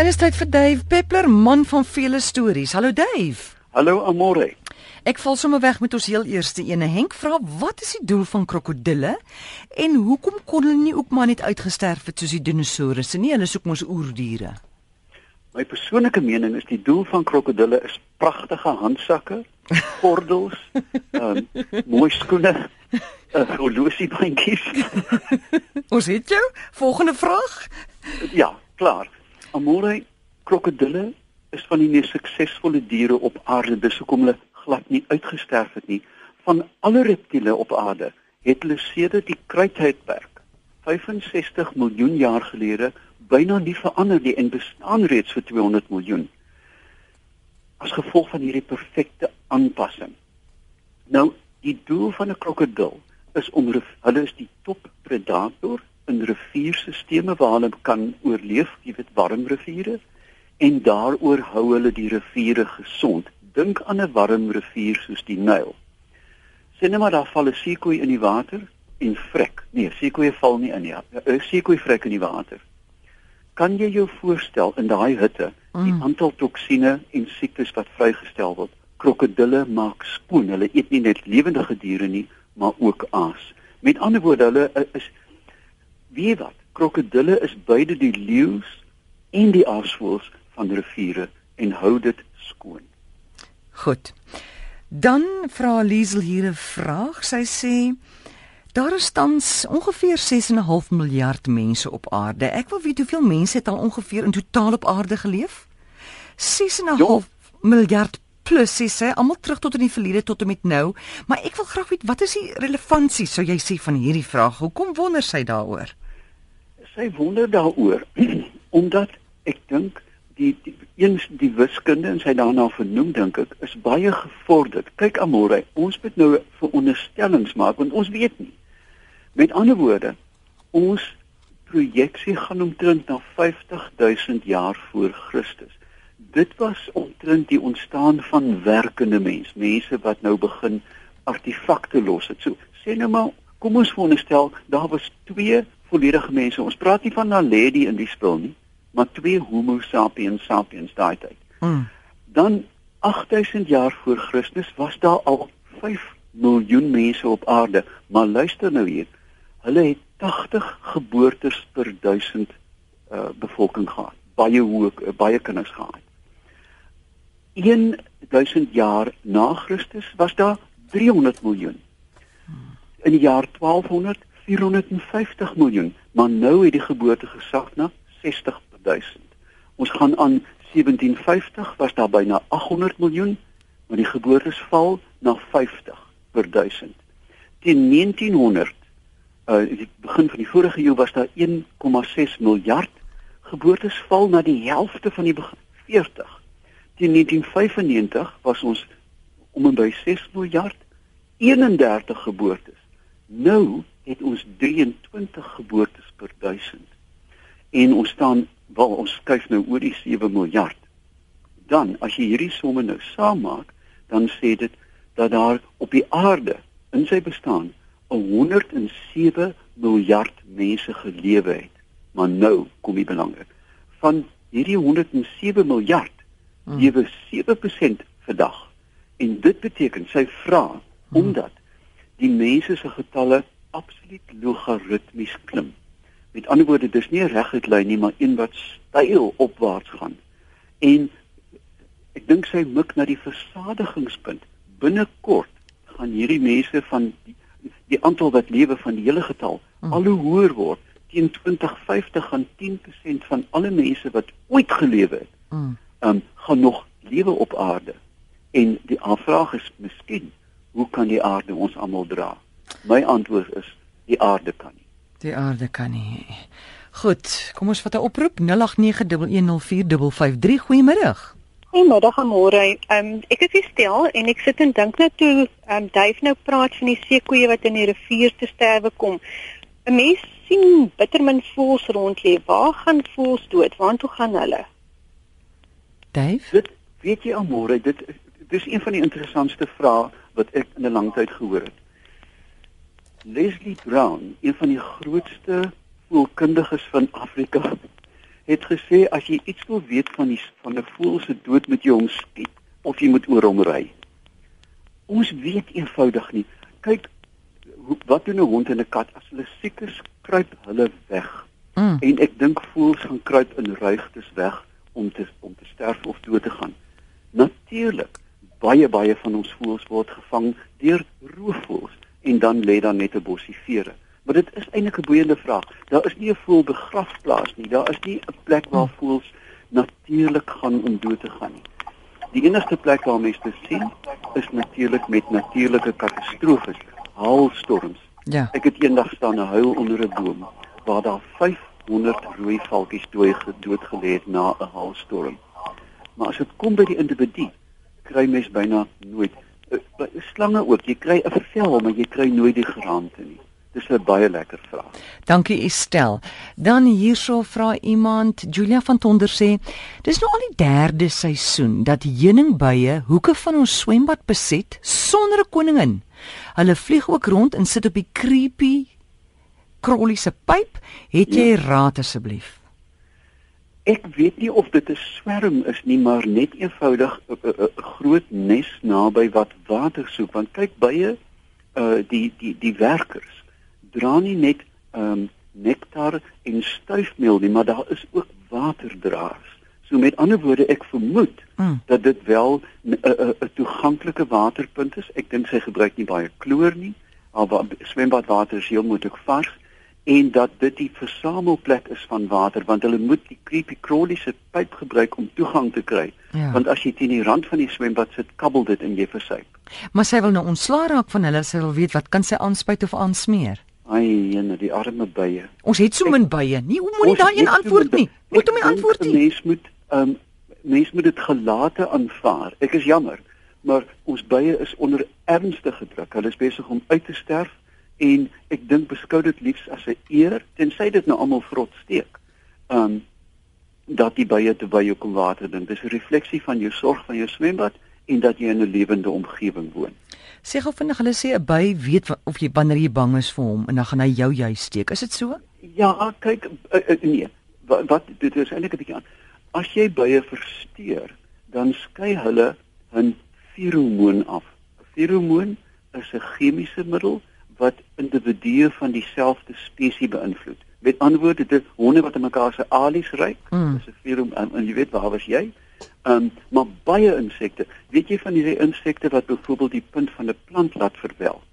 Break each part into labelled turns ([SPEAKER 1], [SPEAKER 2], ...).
[SPEAKER 1] En is tyd vir Dave Peppler, man van vele stories. Hallo Dave.
[SPEAKER 2] Hallo Amore.
[SPEAKER 1] Ek val sommer weg met ons heel eerste ene. Henk vra wat is die doel van krokodille en hoekom kon hulle nie ook maar net uitgesterf het soos die dinosourusse nie? Hulle soek mos oerdiere.
[SPEAKER 2] My persoonlike mening is die doel van krokodille is pragtige handsakke, gordels, um, mooi skoene, uh, horlosiebandjies.
[SPEAKER 1] Ons het jou volgende vraag.
[SPEAKER 2] Ja, klaar. Amore, krokodille is van die mees suksesvolle diere op aarde. Dis hoekom hulle glad nie uitgesterf het nie. Van alle reptiele op aarde het hulle sedert die kruitheidperk 65 miljoen jaar gelede byna nie verander nie en bestaan reeds vir 200 miljoen. As gevolg van hierdie perfekte aanpassing. Nou, die doel van 'n krokodil is om hulle is die toppredator in rivierstelsels waar hulle kan oorleef, jy weet warm riviere en daaroor hou hulle die riviere gesond. Dink aan 'n warm rivier soos die Nyl. Sien net maar daar val 'n seekoei in die water en vrek. Nee, seekoei val nie in nie. 'n Seekoei vrek in die water. Kan jy jou voorstel in daai hitte die mm. aantal toksine en siektes wat vrygestel word? Krokodille maak skoon. Hulle eet nie net lewendige diere nie, maar ook aas. Met ander woorde, hulle is Wie wat? Krokodille is beide die leeu's en die aasvoëls van riviere en hou dit skoon.
[SPEAKER 1] Goed. Dan vra Liesel hier 'n vraag. Sy sê daar is tans ongeveer 6.5 miljard mense op aarde. Ek wil weet hoeveel mense het al ongeveer in totaal op aarde geleef? 6.5 miljard plus sê sy almal terug tot in die verlede tot en met nou, maar ek wil graag weet wat is die relevantie sou jy sê van hierdie vraag? Hoekom wonder sy daaroor?
[SPEAKER 2] sy wonder daaroor omdat ek dink die, die eens die wiskunde en sy daarna vernoem dink ek is baie gevorderd. Kyk Amore, ons moet nou veronderstellings maak want ons weet nie. Met ander woorde, ons projeksie gaan omtrent na 50000 jaar voor Christus. Dit was omtrent die ontstaan van werkende mense, mense wat nou begin artefakte los het. So sê nou maar, kom ons veronderstel daar was twee volledige mense. Ons praat nie van Naledi in die spul nie, maar twee Homo sapiens sapiens daai tyd. Mm. Dan 8000 jaar voor Christus was daar al 5 miljoen mense op aarde, maar luister nou hier. Hulle het 80 geboortes per 1000 uh bevolking gehad. Baie hoë uh, baie kinders gehad. 1000 jaar na Christus was daar 300 miljoen. In die jaar 1200 450 miljoen, maar nou het die geboorte gesak na 60 per 1000. Ons gaan aan 1750 was daar byna 800 miljoen, maar die geboortes val na 50 per 1000. Teen 1900, uh die begin van die vorige eeu was daar 1,6 miljard geboortes val na die helfte van die begin 40. Teen 1995 was ons om en by 6 miljard 31 geboortes. Nou het ons 23 geboortes per 1000. En ons staan wel ons skuif nou oor die 7 miljard. Dan as jy hierdie somme nou saammaak, dan sê dit dat daar op die aarde in sy bestaan 107 miljard mense gelewe het. Maar nou kom die belangrik. Van hierdie 107 miljard lewe 7% vandag. En dit beteken sy vra hmm. omdat die mense se getalle absoluut logaritmies klim. Met ander woorde, dis nie 'n reguit lyn nie, maar een wat styl opwaarts gaan. En ek dink sy mik na die versadigingspunt. Binnekort gaan hierdie mense van die, die aantal wat lewe van die hele getal hmm. al hoe hoër word. Teen 2050 gaan 10% van alle mense wat ooit gelewe het, hmm. Um, gaan nog lewe op aarde. En die aanvraag is miskien, hoe kan die aarde ons almal dra? My antwoord is die aarde kan nie.
[SPEAKER 1] Die aarde kan nie. Goed, kom ons vat 'n oproep 0891104553. Goeiemôre.
[SPEAKER 3] Goeiemôre, môre. Ehm um, ek is gestel en ek sit en dink net toe ehm um, Duif nou praat van die seekoeie wat in die rivier te sterwe kom. 'n Mens sien bittermin voëls rond lê. Waar gaan voëls dood? Waartoe gaan hulle?
[SPEAKER 1] Duif?
[SPEAKER 2] Dit weet jy almore, dit dis een van die interessantste vrae wat ek in 'n lang tyd gehoor het. Leslie Brown, een van die grootste voelkundiges van Afrika, het gesê as jy iets wil weet van die van 'n voël se dood moet jy hom skiet of jy moet oor hom ry. Ons weet eenvoudig nie. Kyk wat doen 'n hond en 'n kat as hulle siek is, kruip hulle weg.
[SPEAKER 1] Mm.
[SPEAKER 2] En ek dink voëls gaan kruip in ruigtes weg om te om te sterf of dood te gaan. Natuurlik, baie baie van ons voëls word gevang deur roofvoëls en dan lê daar net 'n bossie vere. Maar dit is eintlik 'n boeiende vraag. Daar is nie 'n voël begrafplaas nie. Daar is nie 'n plek waar voëls natuurlik gaan om dood te gaan nie. Die enigste plek waar mense dit sien is natuurlik met natuurlike katastrofes, haalstorms.
[SPEAKER 1] Ja.
[SPEAKER 2] Ek het eendag staan 'n huil onder 'n boom waar daar 500 rooi valkies dood gedood gelê het na 'n haalstorm. Maar as dit kom by die individu, kry mens byna nooit uh, slange ook. Jy kry 'n vel, maar jy kry nooit die geraamte nie. Dis 'n baie lekker vraag.
[SPEAKER 1] Dankie Estel. Dan hierso vra iemand, Julia van Tonder sê, dis nou al die derde seisoen dat heuningbye hoeke van ons swembad beset sonder 'n koningin. Hulle vlieg ook rond en sit op die creepy krollie se pyp. Het jy ja. raad asseblief?
[SPEAKER 2] Ek weet nie of dit 'n swerm is nie, maar net eenvoudig 'n groot nes naby wat water soek want kyk bye uh die die die werkers dra nie net ehm um, nektar en stuifmeel nie, maar daar is ook waterdraers. So met ander woorde, ek vermoed mm. dat dit wel 'n 'n toeganklike waterpunt is. Ek dink sy gebruik nie baie kloor nie, maar swembadwater is heel moontlik vars en dat dit die versamelplek is van water want hulle moet die creepy crawly se pyp gebruik om toegang te kry. Ja. Want as jy teen die rand van die swembad sit, kabbel dit en jy versuip.
[SPEAKER 1] Maar sy wil nou ontslaa raak van hulle, sy wil weet wat kan sy aanspuit of aansmeer?
[SPEAKER 2] Ai, jene, die arme bye.
[SPEAKER 1] Ons het so min bye. Nie hoe moet daai een antwoord nie? Moet hom nie antwoord nie.
[SPEAKER 2] Mens moet ehm um, mens moet dit gelate aanvaar. Ek is jammer, maar ons bye is onder ernstige druk. Hulle is besig om uit te sterf en ek dink beskou dit liefs as 'n eer tensy dit nou almal vrot steek. Um, dat die bye te by jou kom water ding. Dis 'n refleksie van jou sorg van jou swembad en dat jy in 'n lewende omgewing woon.
[SPEAKER 1] Sê gou vinnig, hulle sê 'n by weet of jy wanneer jy bang is vir hom en dan gaan hy jou juis steek. Is dit so?
[SPEAKER 2] Ja, kyk uh, uh, nee. Wat, wat dit is eintlik 'n bietjie aan. As jy bye versteur, dan skei hulle 'n feromoon af. Feromoon is 'n chemiese middel wat individue van dieselfde spesies beïnvloed. Met ander woorde, dit is honde wat aan mekaar se alies ruik. Mm. Dis 'n feromoon en, en jy weet waar was jy? Ehm um, maar baie insekte, weet jy van hierdie insekte wat byvoorbeeld die punt van 'n plant laat verwelk.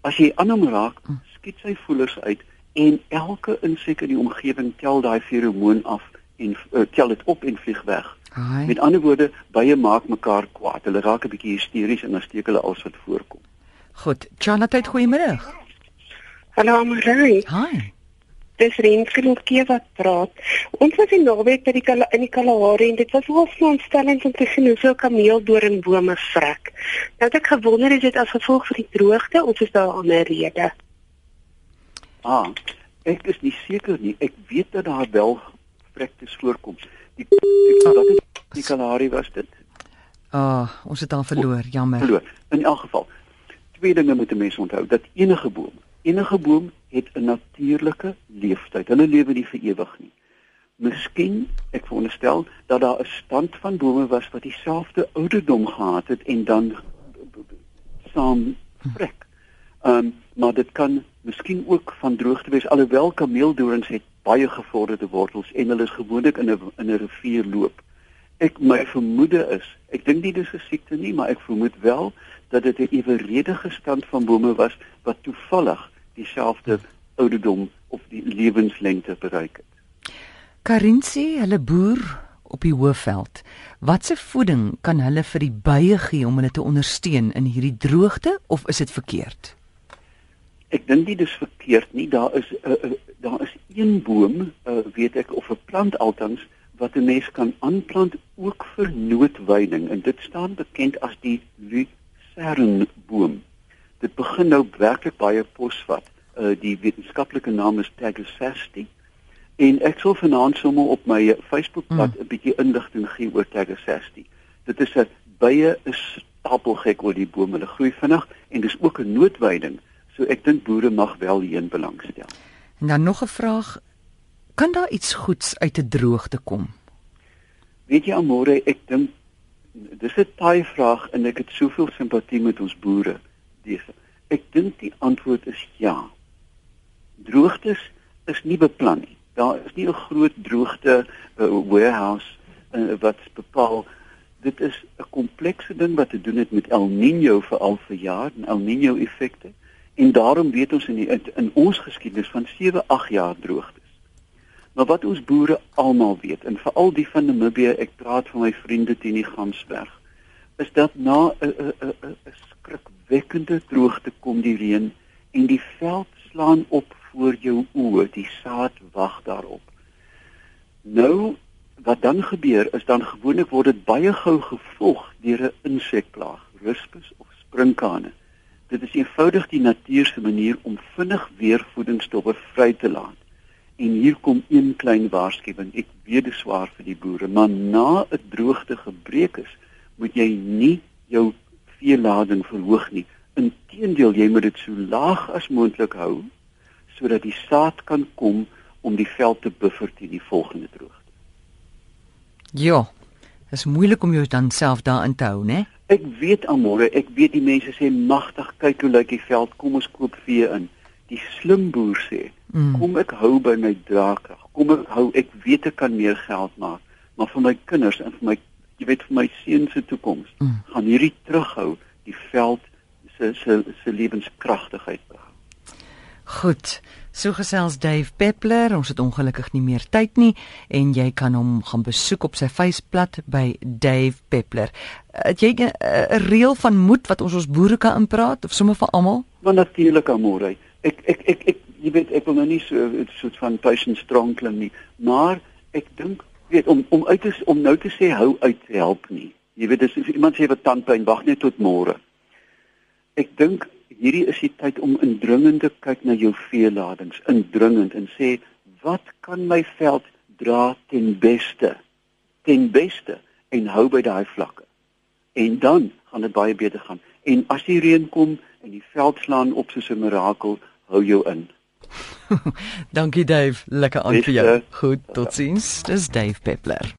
[SPEAKER 2] As jy aan hom raak, hm. skiet sy voelers uit en elke insek in die omgewing tel daai feromoon af en uh, tel dit op en vlieg weg. Hai. Met ander woorde, baie maak mekaar kwaad. Hulle raak 'n bietjie hysteries en dan steek hulle alles wat voorkom.
[SPEAKER 1] Goed, Chanat, goeiemôre.
[SPEAKER 4] Hallo, Marie.
[SPEAKER 1] Hi.
[SPEAKER 4] Dis Renskrinkie wat praat. Ons was in naweek by die Kala in die Kalahari en dit was 'n stelling om te sien hoe so kameeldoringbome vrek. Nou het ek gewonder is dit as gevolg van die droogte of is daar 'n ander rede?
[SPEAKER 2] Ah, ek is nie seker nie. Ek weet dat daar wel vrektes voorkom. Die, die wat is die Kalahari was dit?
[SPEAKER 1] Ah, oh, ons het al verloor, jammer.
[SPEAKER 2] Verloor. In elk geval. Twee dinge moet 'n mens onthou dat enige boom Enige boom het 'n natuurlike leeftyd. Hulle lewe nie vir ewig nie. Miskien, ek veronderstel dat daar 'n stand van bome was wat dieselfde ouderdom gehad het en dan saam vrek. Ehm, um, maar dit kan miskien ook van droogte wees alhoewel kameeldorings het baie gevorderde wortels en hulle is gewoonlik in 'n in 'n rivier loop. Ek my vermoede is, ek dink nie dis 'n siekte nie, maar ek vermoed wel dat dit 'n eweredige stand van bome was wat toevallig dieselfde ouderdom of die lewenslengte bereik het.
[SPEAKER 1] Karinsie, hulle boer op die Hoëveld. Watse voeding kan hulle vir die bye gee om hulle te ondersteun in hierdie droogte of is dit verkeerd?
[SPEAKER 2] Ek dink nie dis verkeerd nie. Daar is 'n uh, uh, daar is een boom, uh, weet ek of 'n plant altans wat 'n mens kan aanplant ook vir noodweiding en dit staan bekend as die lucernboom dit begin nou werklik baie posvat. Uh die wetenskaplike naam is Tagesasti. En ek sal vanaand sommer op my Facebookblad. 'n bietjie inligting gee oor Tagesasti. Dit is 'n baie is stapelgek oor die bome. Hulle groei vinnig en dis ook 'n noodweiding. So ek dink boere mag wel hierin belangstel.
[SPEAKER 1] En dan nog 'n vraag. Kan daar iets goeds uit 'n droogte kom?
[SPEAKER 2] Weet jy Amore, ek dink dis 'n taai vraag en ek het soveel simpatie met ons boere. Dis ek dink die antwoord is ja. Droogtes is nie beplan nie. Daar is nie 'n groot droogte uh, warehouse uh, wat bepaal dit is 'n komplekse ding wat te doen het met El Niño veral vir jaar en El Niño effekte en daarom weet ons in die, in, ons geskiedenis van 7, 8 jaar droogtes. Maar wat ons boere almal weet en veral die van Namibië, ek praat van my vriende teen die Gamsberg, is dat na 'n 'n 'n skrikwekkende droogte kom die reën en die veld slaan op voor jou oë, die saad wag daarop. Nou wat dan gebeur is dan gewoonlik word dit baie gou gevolg deur 'n insekplaag, ruspus of sprinkane. Dit is eenvoudig die natuur se manier om vinnig weer voedingsstowwe vry te laat. En hier kom een klein waarskuwing. Ek weet dit swaar vir die boere, maar na 'n droogte gebreek is, moet jy nie jou veelading verhoog nie. Inteendeel, jy moet dit so laag as moontlik hou sodat die saad kan kom om die veld te buffer teen die volgende droogte.
[SPEAKER 1] Ja. Dit is moeilik om jou dan self daarin te hou, né?
[SPEAKER 2] Ek weet almore, ek weet die mense sê magtig, kyk hoe lyk die veld, kom ons koop vee in. Die slim boer sê, mm. kom ek hou by my draagkrag. Kom ek hou, ek weet ek kan meer geld maak, maar vir my kinders en vir my jy weet vir my seuns se toekoms, mm. gaan hierdie terughou die veld se se se lewenskragtigheid bring.
[SPEAKER 1] Goed. So gesels Dave Peppler, ons het ongelukkig nie meer tyd nie en jy kan hom gaan besoek op sy feesblad by Dave Peppler. Het jy 'n reël van moed wat ons ons boere kan inpraat of sommer vir almal?
[SPEAKER 2] Want natuurlik amore. Ek ek ek ek jy weet ek wil nou nie so 'n soort van patient strong klim nie, maar ek dink weet om om uit te om nou te sê hou uit help nie. Jy weet as iemand sê wat tandpyn wag net tot môre. Ek dink hierdie is die tyd om indringend te kyk na jou veeladings, indringend en sê wat kan my veld dra ten beste? Ten beste en hou by daai vlakke. En dan gaan dit baie beter gaan. En as die reën kom en die veld slaan op soos 'n mirakel, hou jou in.
[SPEAKER 1] Dankie Dave, lekker aan vir jou. Goed, totsiens. Dis Dave Peppler.